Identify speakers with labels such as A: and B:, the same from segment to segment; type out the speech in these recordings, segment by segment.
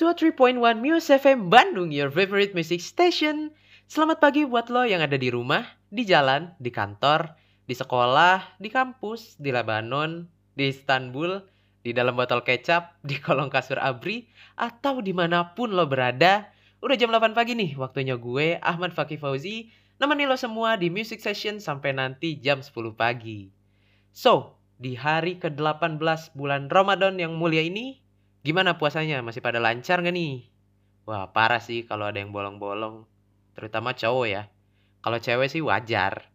A: 103.1 Muse FM Bandung, your favorite music station. Selamat pagi buat lo yang ada di rumah, di jalan, di kantor, di sekolah, di kampus, di Lebanon, di Istanbul, di dalam botol kecap, di kolong kasur abri, atau di mana pun lo berada. Udah jam 8 pagi nih, waktunya gue, Ahmad Fakih Fauzi, nemenin lo semua di music session sampai nanti jam 10 pagi. So, di hari ke-18 bulan Ramadan yang mulia ini, Gimana puasanya? Masih pada lancar gak nih? Wah parah sih kalau ada yang bolong-bolong. Terutama cowok ya. Kalau cewek sih wajar.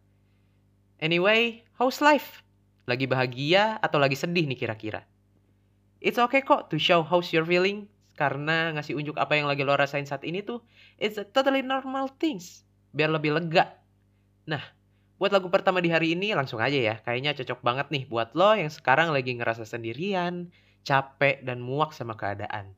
A: Anyway, how's life? Lagi bahagia atau lagi sedih nih kira-kira? It's okay kok to show how's you're feeling. Karena ngasih unjuk apa yang lagi lo rasain saat ini tuh, it's a totally normal things. Biar lebih lega. Nah, buat lagu pertama di hari ini langsung aja ya. Kayaknya cocok banget nih buat lo yang sekarang lagi ngerasa sendirian, capek, dan muak sama keadaan.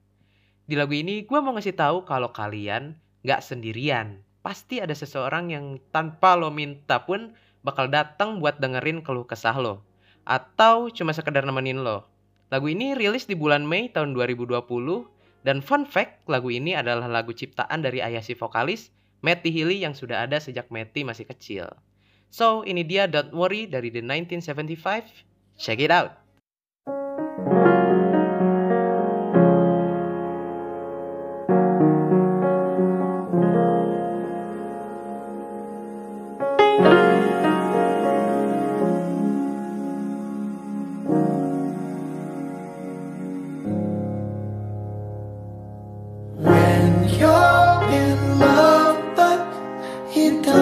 A: Di lagu ini gue mau ngasih tahu kalau kalian gak sendirian. Pasti ada seseorang yang tanpa lo minta pun bakal datang buat dengerin keluh kesah lo. Atau cuma sekedar nemenin lo. Lagu ini rilis di bulan Mei tahun 2020 dan fun fact lagu ini adalah lagu ciptaan dari ayah si vokalis Matty Healy yang sudah ada sejak Matty masih kecil. So, ini dia Don't Worry dari The 1975. Check it out.
B: You don't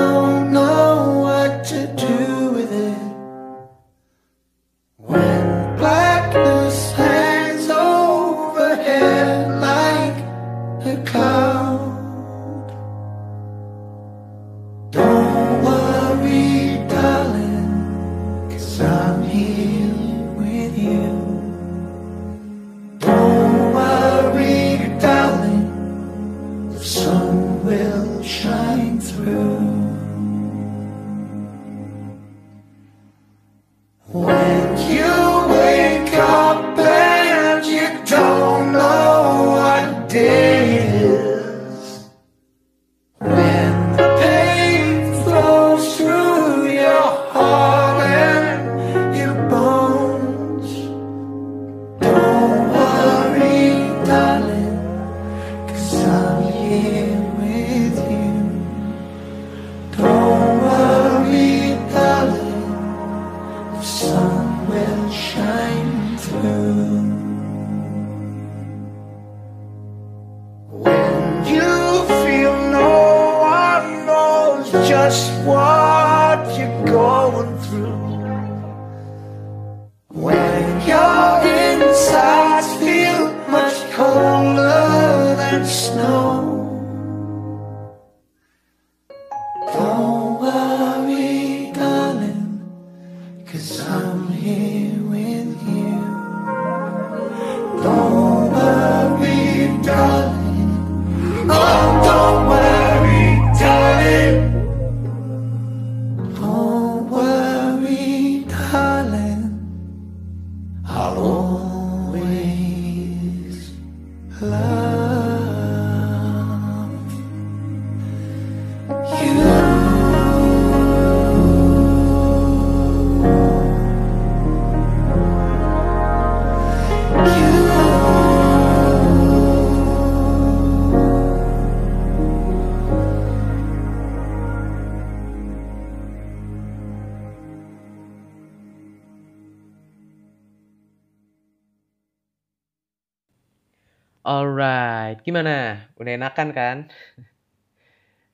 A: Alright, gimana? Udah enakan kan?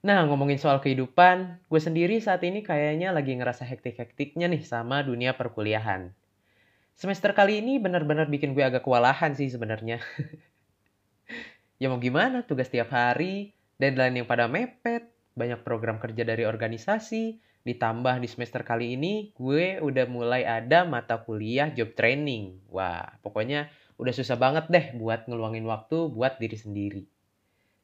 A: Nah, ngomongin soal kehidupan, gue sendiri saat ini kayaknya lagi ngerasa hektik-hektiknya nih sama dunia perkuliahan. Semester kali ini benar-benar bikin gue agak kewalahan sih sebenarnya. ya mau gimana, tugas tiap hari, deadline yang pada mepet, banyak program kerja dari organisasi, ditambah di semester kali ini gue udah mulai ada mata kuliah job training. Wah, pokoknya udah susah banget deh buat ngeluangin waktu buat diri sendiri.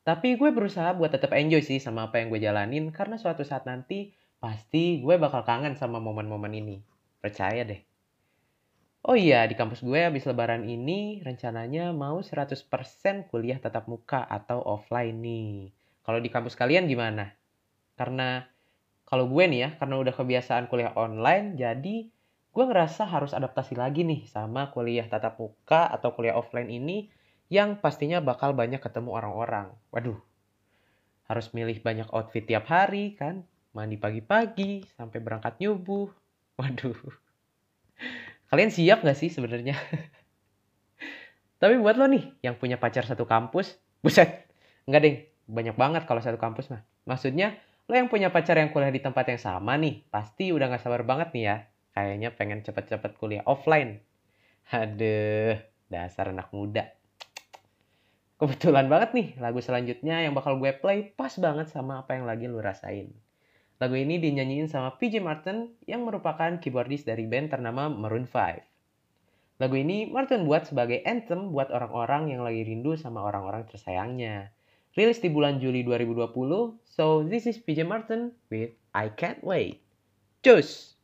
A: Tapi gue berusaha buat tetap enjoy sih sama apa yang gue jalanin karena suatu saat nanti pasti gue bakal kangen sama momen-momen ini. Percaya deh. Oh iya, di kampus gue habis lebaran ini rencananya mau 100% kuliah tatap muka atau offline nih. Kalau di kampus kalian gimana? Karena kalau gue nih ya, karena udah kebiasaan kuliah online, jadi gue ngerasa harus adaptasi lagi nih sama kuliah tatap muka atau kuliah offline ini yang pastinya bakal banyak ketemu orang-orang. Waduh, harus milih banyak outfit tiap hari kan, mandi pagi-pagi sampai berangkat nyubuh. Waduh. Kalian siap gak sih sebenarnya? Tapi buat lo nih yang punya pacar satu kampus, buset, enggak deh, banyak banget kalau satu kampus mah. Maksudnya lo yang punya pacar yang kuliah di tempat yang sama nih, pasti udah gak sabar banget nih ya. Kayaknya pengen cepet-cepet kuliah offline. Aduh, dasar anak muda. Kebetulan banget nih lagu selanjutnya yang bakal gue play pas banget sama apa yang lagi lo rasain. Lagu ini dinyanyiin sama PJ Martin yang merupakan keyboardis dari band ternama Maroon 5. Lagu ini Martin buat sebagai anthem buat orang-orang yang lagi rindu sama orang-orang tersayangnya. Rilis di bulan Juli 2020, so this is PJ Martin with I Can't Wait. Cus!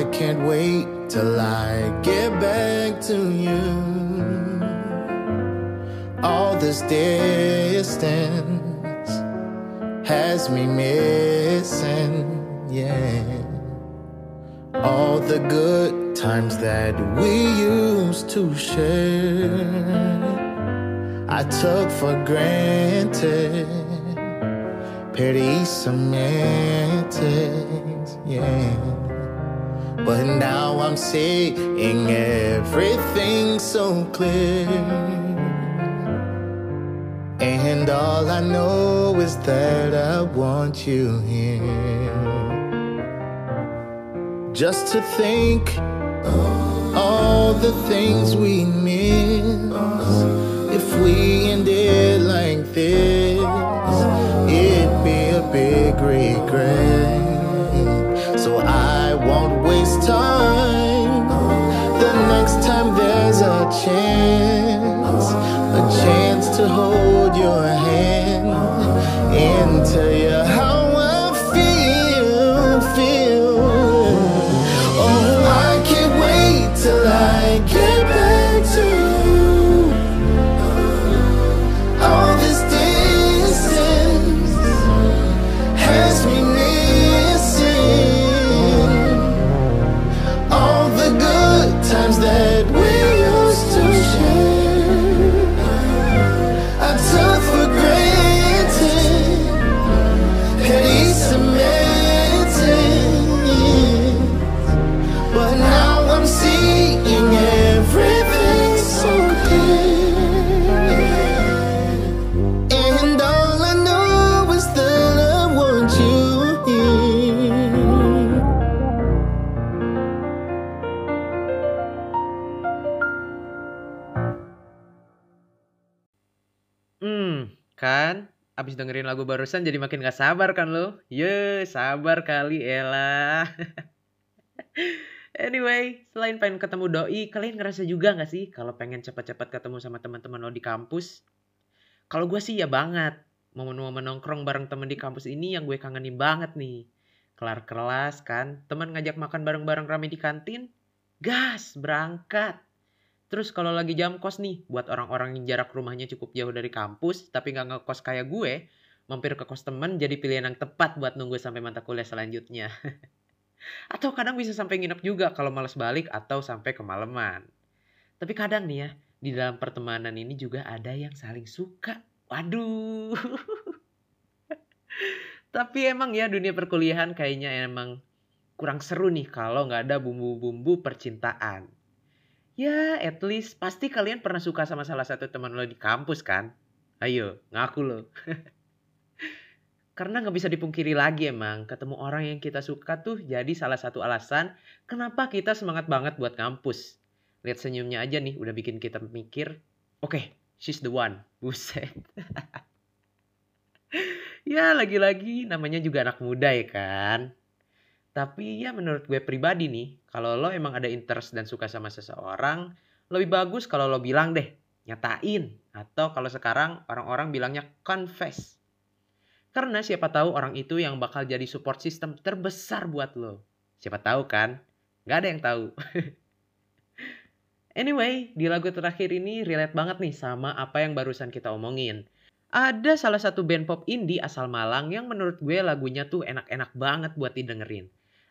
C: I can't wait till I get back to you. All this distance has me missing, yeah. All the good times that we used to share, I took for granted. Petty semantics, yeah. But now I'm seeing everything so clear. And all I know is that I want you here. Just to think all the things we miss. If we ended like this, it'd be a big regret. Time. The next time there's a chance, a chance to hold your hand Sometimes that.
A: Kan? Abis dengerin lagu barusan jadi makin gak sabar kan lo? Ye, sabar kali elah. anyway, selain pengen ketemu doi, kalian ngerasa juga gak sih kalau pengen cepat-cepat ketemu sama teman-teman lo di kampus? Kalau gue sih ya banget. Momen-momen nongkrong bareng temen di kampus ini yang gue kangenin banget nih. Kelar kelas kan, teman ngajak makan bareng-bareng rame di kantin, gas berangkat. Terus kalau lagi jam kos nih, buat orang-orang yang jarak rumahnya cukup jauh dari kampus, tapi nggak ngekos kayak gue, mampir ke kos temen jadi pilihan yang tepat buat nunggu sampai mata kuliah selanjutnya. atau kadang bisa sampai nginep juga kalau males balik atau sampai kemalaman. Tapi kadang nih ya, di dalam pertemanan ini juga ada yang saling suka. Waduh. Tapi emang ya dunia perkuliahan kayaknya emang kurang seru nih kalau nggak ada bumbu-bumbu percintaan. Ya, at least pasti kalian pernah suka sama salah satu teman lo di kampus kan? Ayo, ngaku lo. Karena nggak bisa dipungkiri lagi emang, ketemu orang yang kita suka tuh jadi salah satu alasan kenapa kita semangat banget buat kampus. Lihat senyumnya aja nih, udah bikin kita mikir, oke, okay, she's the one. Buset. ya, lagi-lagi namanya juga anak muda ya kan? Tapi ya menurut gue pribadi nih, kalau lo emang ada interest dan suka sama seseorang, lebih bagus kalau lo bilang deh, nyatain. Atau kalau sekarang orang-orang bilangnya confess. Karena siapa tahu orang itu yang bakal jadi support system terbesar buat lo. Siapa tahu kan? Gak ada yang tahu. anyway, di lagu terakhir ini relate banget nih sama apa yang barusan kita omongin. Ada salah satu band pop indie asal Malang yang menurut gue lagunya tuh enak-enak banget buat didengerin.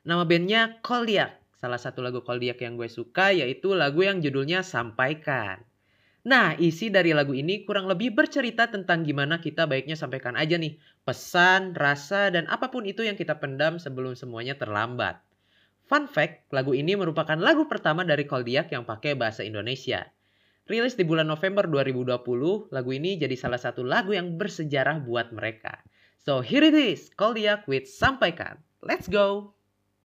A: Nama bandnya Koldiak. Salah satu lagu Koldiak yang gue suka yaitu lagu yang judulnya Sampaikan. Nah, isi dari lagu ini kurang lebih bercerita tentang gimana kita baiknya sampaikan aja nih pesan, rasa, dan apa pun itu yang kita pendam sebelum semuanya terlambat. Fun fact, lagu ini merupakan lagu pertama dari Koldiak yang pakai bahasa Indonesia. Rilis di bulan November 2020, lagu ini jadi salah satu lagu yang bersejarah buat mereka. So here it is, Koldiak with Sampaikan. Let's go!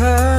A: her.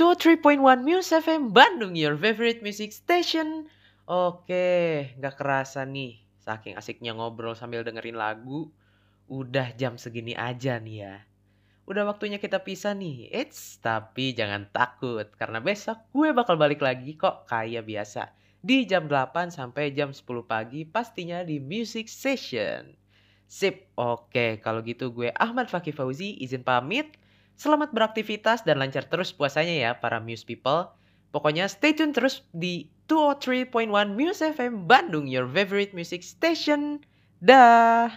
A: 203.1 Muse FM Bandung, your favorite music station. Oke, nggak kerasa nih, saking asiknya ngobrol sambil dengerin lagu. Udah jam segini aja nih ya. Udah waktunya kita pisah nih. Eits, tapi jangan takut. Karena besok gue bakal balik lagi kok kayak biasa. Di jam 8 sampai jam 10 pagi pastinya di Music Session. Sip, oke kalau gitu gue Ahmad Fakih Fauzi izin pamit. Selamat beraktivitas dan lancar terus puasanya ya para Muse people. Pokoknya stay tune terus di 203.1 Muse FM Bandung, your favorite music station. Dah.